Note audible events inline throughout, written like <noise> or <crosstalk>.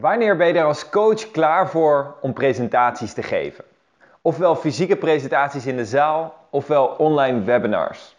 Wanneer ben je er als coach klaar voor om presentaties te geven? Ofwel fysieke presentaties in de zaal, ofwel online webinars.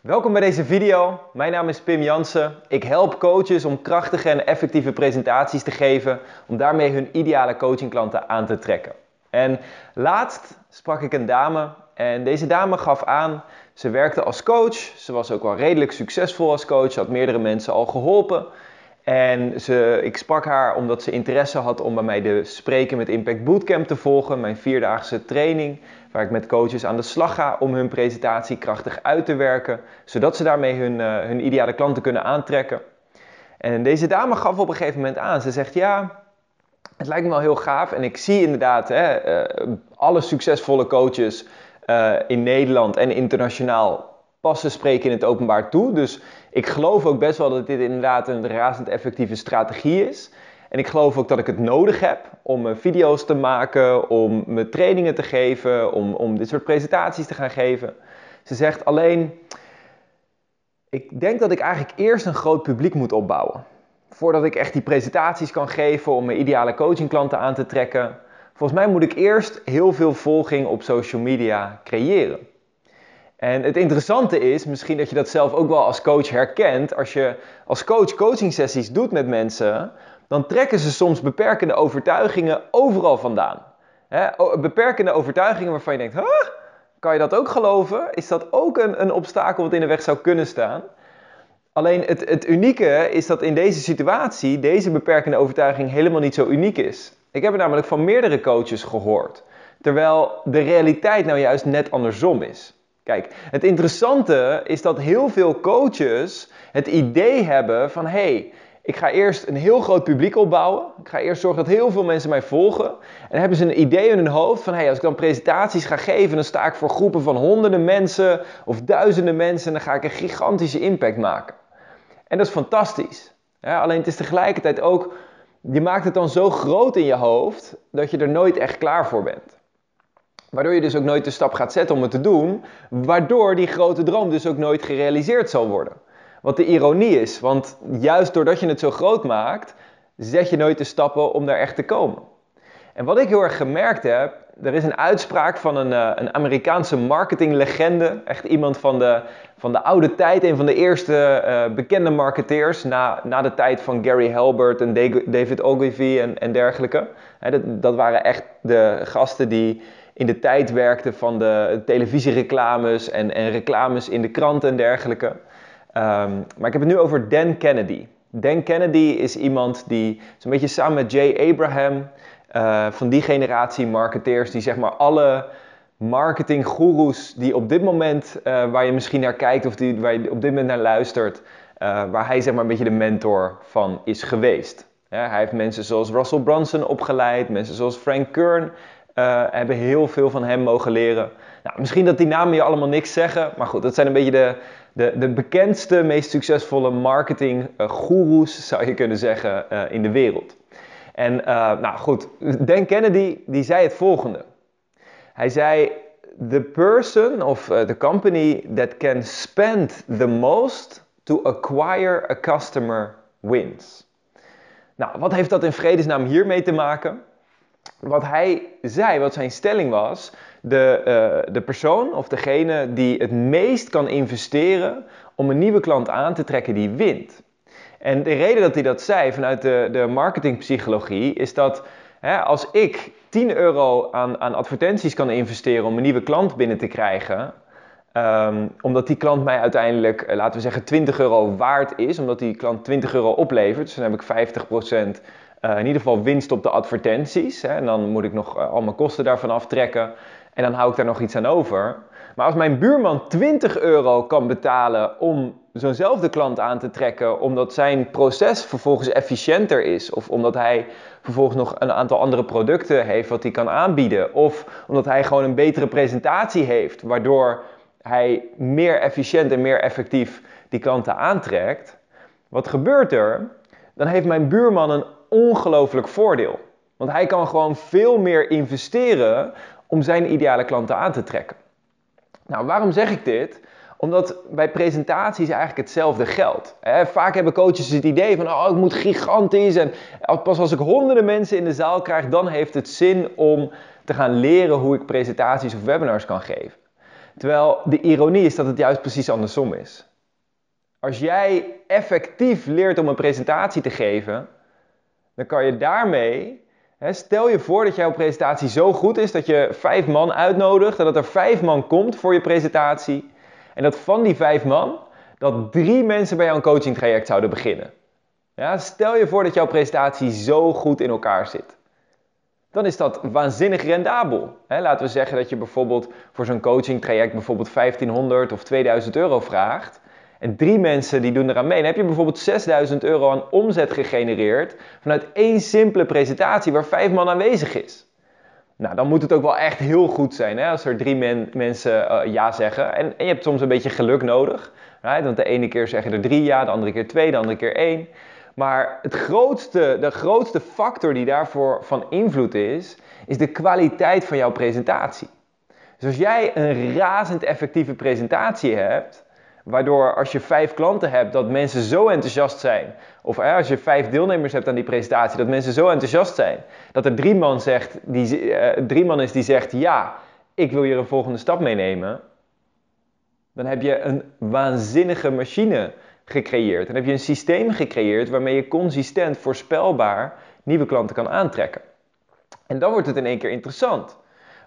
Welkom bij deze video. Mijn naam is Pim Jansen. Ik help coaches om krachtige en effectieve presentaties te geven, om daarmee hun ideale coachingklanten aan te trekken. En laatst sprak ik een dame en deze dame gaf aan, ze werkte als coach, ze was ook wel redelijk succesvol als coach, had meerdere mensen al geholpen. En ze, ik sprak haar omdat ze interesse had om bij mij de Spreken met Impact Bootcamp te volgen, mijn vierdaagse training, waar ik met coaches aan de slag ga om hun presentatie krachtig uit te werken, zodat ze daarmee hun, uh, hun ideale klanten kunnen aantrekken. En deze dame gaf op een gegeven moment aan, ze zegt ja, het lijkt me wel heel gaaf en ik zie inderdaad hè, uh, alle succesvolle coaches uh, in Nederland en internationaal passen spreken in het openbaar toe. Dus ik geloof ook best wel dat dit inderdaad een razend effectieve strategie is. En ik geloof ook dat ik het nodig heb om video's te maken, om me trainingen te geven, om, om dit soort presentaties te gaan geven. Ze zegt alleen, ik denk dat ik eigenlijk eerst een groot publiek moet opbouwen. Voordat ik echt die presentaties kan geven om mijn ideale coachingklanten aan te trekken. Volgens mij moet ik eerst heel veel volging op social media creëren. En het interessante is, misschien dat je dat zelf ook wel als coach herkent, als je als coach coaching sessies doet met mensen, dan trekken ze soms beperkende overtuigingen overal vandaan. beperkende overtuigingen waarvan je denkt, huh? kan je dat ook geloven? Is dat ook een, een obstakel wat in de weg zou kunnen staan? Alleen het, het unieke is dat in deze situatie deze beperkende overtuiging helemaal niet zo uniek is. Ik heb het namelijk van meerdere coaches gehoord, terwijl de realiteit nou juist net andersom is. Kijk, het interessante is dat heel veel coaches het idee hebben van hé, hey, ik ga eerst een heel groot publiek opbouwen. Ik ga eerst zorgen dat heel veel mensen mij volgen. En hebben ze een idee in hun hoofd van hey, als ik dan presentaties ga geven, dan sta ik voor groepen van honderden mensen of duizenden mensen en dan ga ik een gigantische impact maken. En dat is fantastisch. Alleen het is tegelijkertijd ook, je maakt het dan zo groot in je hoofd dat je er nooit echt klaar voor bent. Waardoor je dus ook nooit de stap gaat zetten om het te doen. Waardoor die grote droom dus ook nooit gerealiseerd zal worden. Wat de ironie is, want juist doordat je het zo groot maakt, zet je nooit de stappen om daar echt te komen. En wat ik heel erg gemerkt heb, er is een uitspraak van een, uh, een Amerikaanse marketinglegende. Echt iemand van de, van de oude tijd, een van de eerste uh, bekende marketeers na, na de tijd van Gary Halbert en David Ogilvy en, en dergelijke. dat, dat waren echt de gasten die in de tijd werkte van de televisiereclames en, en reclames in de kranten en dergelijke. Um, maar ik heb het nu over Dan Kennedy. Dan Kennedy is iemand die zo'n beetje samen met Jay Abraham, uh, van die generatie marketeers, die zeg maar alle marketinggoeroes die op dit moment, uh, waar je misschien naar kijkt of die, waar je op dit moment naar luistert, uh, waar hij zeg maar een beetje de mentor van is geweest. Hij heeft mensen zoals Russell Brunson opgeleid, mensen zoals Frank Kern uh, hebben heel veel van hem mogen leren. Nou, misschien dat die namen je allemaal niks zeggen, maar goed, dat zijn een beetje de, de, de bekendste, meest succesvolle marketing uh, zou je kunnen zeggen, uh, in de wereld. En nou goed, Dan Kennedy, die zei het volgende. Hij zei, the person of the company that can spend the most to acquire a customer wins. Nou, wat heeft dat in vredesnaam hiermee te maken? Wat hij zei, wat zijn stelling was, de, uh, de persoon of degene die het meest kan investeren om een nieuwe klant aan te trekken, die wint. En de reden dat hij dat zei vanuit de, de marketingpsychologie is dat hè, als ik 10 euro aan, aan advertenties kan investeren om een nieuwe klant binnen te krijgen, um, omdat die klant mij uiteindelijk, eh, laten we zeggen, 20 euro waard is, omdat die klant 20 euro oplevert, dus dan heb ik 50 uh, in ieder geval winst op de advertenties. Hè, en dan moet ik nog uh, al mijn kosten daarvan aftrekken. En dan hou ik daar nog iets aan over. Maar als mijn buurman 20 euro kan betalen om zo'nzelfde klant aan te trekken, omdat zijn proces vervolgens efficiënter is, of omdat hij vervolgens nog een aantal andere producten heeft wat hij kan aanbieden, of omdat hij gewoon een betere presentatie heeft, waardoor hij meer efficiënt en meer effectief die klanten aantrekt. Wat gebeurt er? Dan heeft mijn buurman een ongelooflijk voordeel. Want hij kan gewoon veel meer investeren om zijn ideale klanten aan te trekken. Nou, waarom zeg ik dit? Omdat bij presentaties eigenlijk hetzelfde geldt. Vaak hebben coaches het idee van, oh, ik moet gigantisch. En pas als ik honderden mensen in de zaal krijg, dan heeft het zin om te gaan leren hoe ik presentaties of webinars kan geven. Terwijl de ironie is dat het juist precies andersom is. Als jij effectief leert om een presentatie te geven, dan kan je daarmee stel je voor dat jouw presentatie zo goed is dat je vijf man uitnodigt en dat er vijf man komt voor je presentatie. En dat van die vijf man, dat drie mensen bij jouw coaching traject zouden beginnen. Ja, stel je voor dat jouw presentatie zo goed in elkaar zit. Dan is dat waanzinnig rendabel. laten we zeggen dat je bijvoorbeeld voor zo'n coaching traject bijvoorbeeld 1500 of 2000 euro vraagt. En drie mensen die doen eraan mee. Dan heb je bijvoorbeeld 6000 euro aan omzet gegenereerd vanuit één simpele presentatie waar vijf man aanwezig is. Nou, dan moet het ook wel echt heel goed zijn hè, als er drie mensen uh, ja zeggen. En, je hebt soms een beetje geluk nodig. Want de ene keer zeggen er drie ja, de andere keer twee, de andere keer één. Maar het grootste, de grootste factor die daarvoor van invloed is, is de kwaliteit van jouw presentatie. Dus als jij een razend effectieve presentatie hebt, Waardoor als je vijf klanten hebt, dat mensen zo enthousiast zijn. Of als je vijf deelnemers hebt aan die presentatie, dat mensen zo enthousiast zijn. Dat er drie man, zegt, die, uh, drie man is die zegt, ja, ik wil hier een volgende stap meenemen. Dan heb je een waanzinnige machine gecreëerd. Dan heb je een systeem gecreëerd waarmee je consistent, voorspelbaar nieuwe klanten kan aantrekken. En dan wordt het in één keer interessant.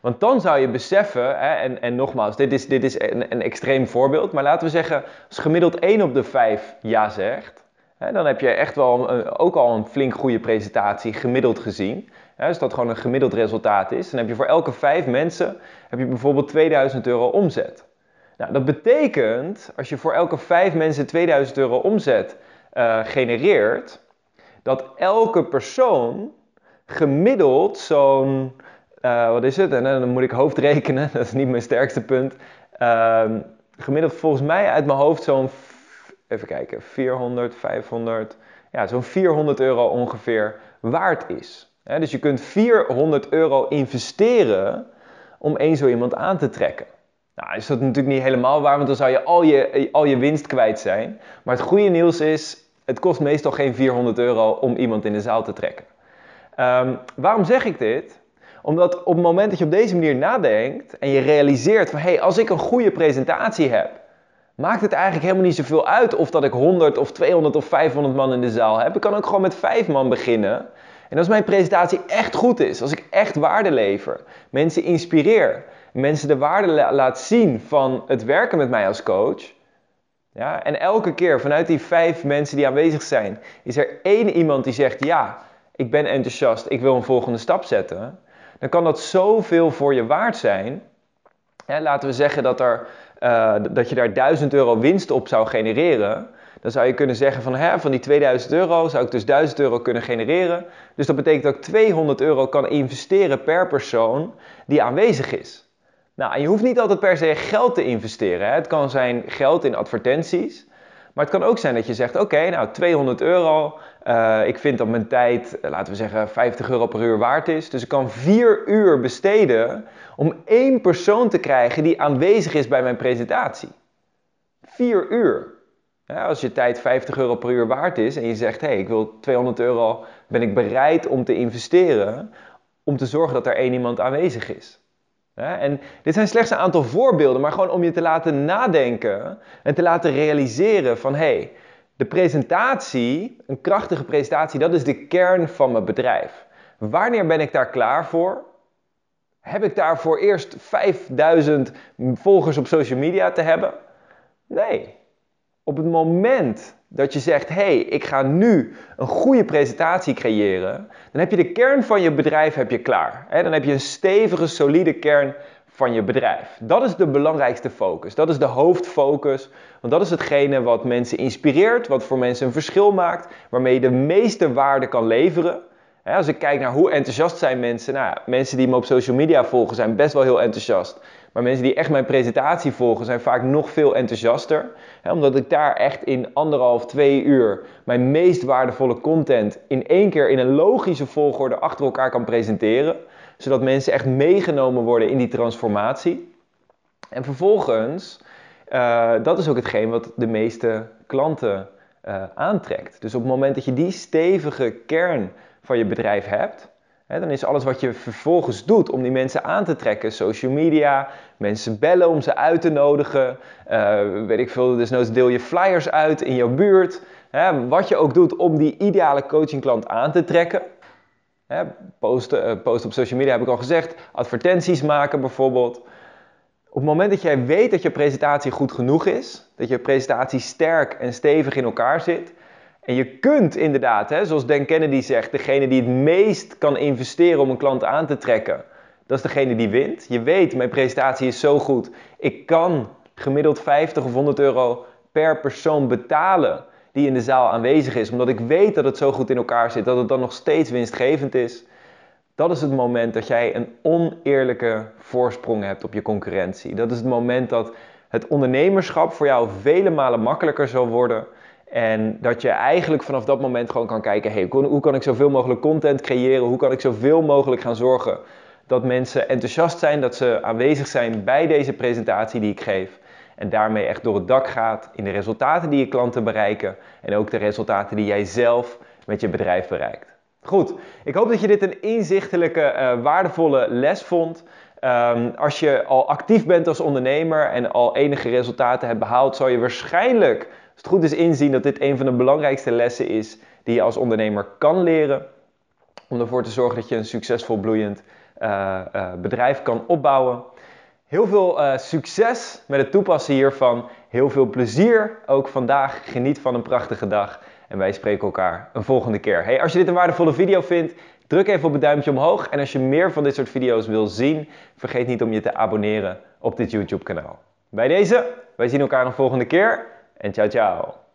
Want dan zou je beseffen, hè, en, en nogmaals, dit is, dit is een, een extreem voorbeeld, maar laten we zeggen, als gemiddeld 1 op de 5 ja zegt, hè, dan heb je echt wel ook al een flink goede presentatie gemiddeld gezien. Hè, als dat gewoon een gemiddeld resultaat is, dan heb je voor elke 5 mensen heb je bijvoorbeeld 2000 euro omzet. Nou, dat betekent, als je voor elke 5 mensen 2000 euro omzet uh, genereert, dat elke persoon gemiddeld zo'n uh, wat is het? En dan moet ik hoofdrekenen, <laughs> dat is niet mijn sterkste punt. Uh, gemiddeld volgens mij uit mijn hoofd zo'n, even kijken, 400, 500, ja, zo'n 400 euro ongeveer waard is. dus je kunt 400 euro investeren om één zo iemand aan te trekken. Nou, is dat natuurlijk niet helemaal waar, want dan zou je al je, al je winst kwijt zijn. Maar het goede nieuws is, het kost meestal geen 400 euro om iemand in de zaal te trekken. Um, waarom zeg ik dit? Omdat op het moment dat je op deze manier nadenkt en je realiseert van hé, hey, als ik een goede presentatie heb, maakt het eigenlijk helemaal niet zoveel uit of dat ik 100 of 200 of 500 man in de zaal heb. Ik kan ook gewoon met 5 man beginnen. En als mijn presentatie echt goed is, als ik echt waarde lever, mensen inspireer, mensen de waarde laat zien van het werken met mij als coach. Ja, en elke keer vanuit die vijf mensen die aanwezig zijn, is er één iemand die zegt: Ja, ik ben enthousiast, ik wil een volgende stap zetten dan kan dat zoveel voor je waard zijn. laten we zeggen dat, er, uh, dat je daar 1000 euro winst op zou genereren. Dan zou je kunnen zeggen van, hè, van die 2000 euro zou ik dus 1000 euro kunnen genereren. Dus dat betekent dat ik 200 euro kan investeren per persoon die aanwezig is. Nou, en je hoeft niet altijd per se geld te investeren. Hè. Het kan zijn geld in advertenties. Maar het kan ook zijn dat je zegt, oké, nou 200 euro, uh, ik vind dat mijn tijd, eh, laten we zeggen, 50 euro per uur waard is. Dus ik kan 4 uur besteden om één persoon te krijgen die aanwezig is bij mijn presentatie. 4 uur. Als je tijd 50 euro per uur waard is en je zegt, hé, hey, ik wil 200 euro, ben ik bereid om te investeren om te zorgen dat er één iemand aanwezig is. En dit zijn slechts een aantal voorbeelden, maar gewoon om je te laten nadenken en te laten realiseren van hé, hey, de presentatie, een krachtige presentatie, dat is de kern van mijn bedrijf. Wanneer ben ik daar klaar voor? Heb ik daarvoor eerst 5000 volgers op social media te hebben? Nee. Op het moment dat je zegt: hey, ik ga nu een goede presentatie creëren, dan heb je de kern van je bedrijf heb je klaar. Dan heb je een stevige, solide kern van je bedrijf. Dat is de belangrijkste focus. Dat is de hoofdfocus. Want dat is hetgene wat mensen inspireert, wat voor mensen een verschil maakt, waarmee je de meeste waarde kan leveren. Als ik kijk naar hoe enthousiast zijn mensen, nou, mensen die me op social media volgen zijn best wel heel enthousiast. Maar mensen die echt mijn presentatie volgen zijn vaak nog veel enthousiaster. Omdat ik daar echt in anderhalf, twee uur mijn meest waardevolle content in één keer in een logische volgorde achter elkaar kan presenteren. Zodat mensen echt meegenomen worden in die transformatie. En vervolgens uh, dat is ook hetgeen wat de meeste klanten uh, aantrekt. Dus op het moment dat je die stevige kern van je bedrijf hebt, hè, dan is alles wat je vervolgens doet om die mensen aan te trekken, social media, mensen bellen om ze uit te nodigen, uh, weet ik veel, desnoods deel je flyers uit in jouw buurt, hè, wat je ook doet om die ideale coachingklant aan te trekken. Hè, posten, posten op social media heb ik al gezegd, advertenties maken bijvoorbeeld. Op het moment dat jij weet dat je presentatie goed genoeg is, dat je presentatie sterk en stevig in elkaar zit, en je kunt inderdaad, hè, zoals Dan Kennedy zegt, degene die het meest kan investeren om een klant aan te trekken, dat is degene die wint. Je weet, mijn presentatie is zo goed, ik kan gemiddeld 50 of 100 euro per persoon betalen die in de zaal aanwezig is, omdat ik weet dat het zo goed in elkaar zit, dat het dan nog steeds winstgevend is. Dat is het moment dat jij een oneerlijke voorsprong hebt op je concurrentie. Dat is het moment dat het ondernemerschap voor jou vele malen makkelijker zal worden. En dat je eigenlijk vanaf dat moment gewoon kan kijken: hey, hoe kan ik zoveel mogelijk content creëren? Hoe kan ik zoveel mogelijk gaan zorgen dat mensen enthousiast zijn, dat ze aanwezig zijn bij deze presentatie die ik geef. En daarmee echt door het dak gaat in de resultaten die je klanten bereiken en ook de resultaten die jij zelf met je bedrijf bereikt. Goed, ik hoop dat je dit een inzichtelijke, uh, waardevolle les vond. Um, als je al actief bent als ondernemer en al enige resultaten hebt behaald, zal je waarschijnlijk, als het goed is, inzien dat dit een van de belangrijkste lessen is die je als ondernemer kan leren. Om ervoor te zorgen dat je een succesvol bloeiend uh, uh, bedrijf kan opbouwen. Heel veel succes met het toepassen hiervan. Heel veel plezier ook vandaag. Geniet van een prachtige dag. En wij spreken elkaar een volgende keer. Hey, als je dit een waardevolle video vindt, druk even op het duimpje omhoog. En als je meer van dit soort video's wil zien, vergeet niet om je te abonneren op dit YouTube kanaal. Bij deze, wij zien elkaar een volgende keer. En ciao ciao.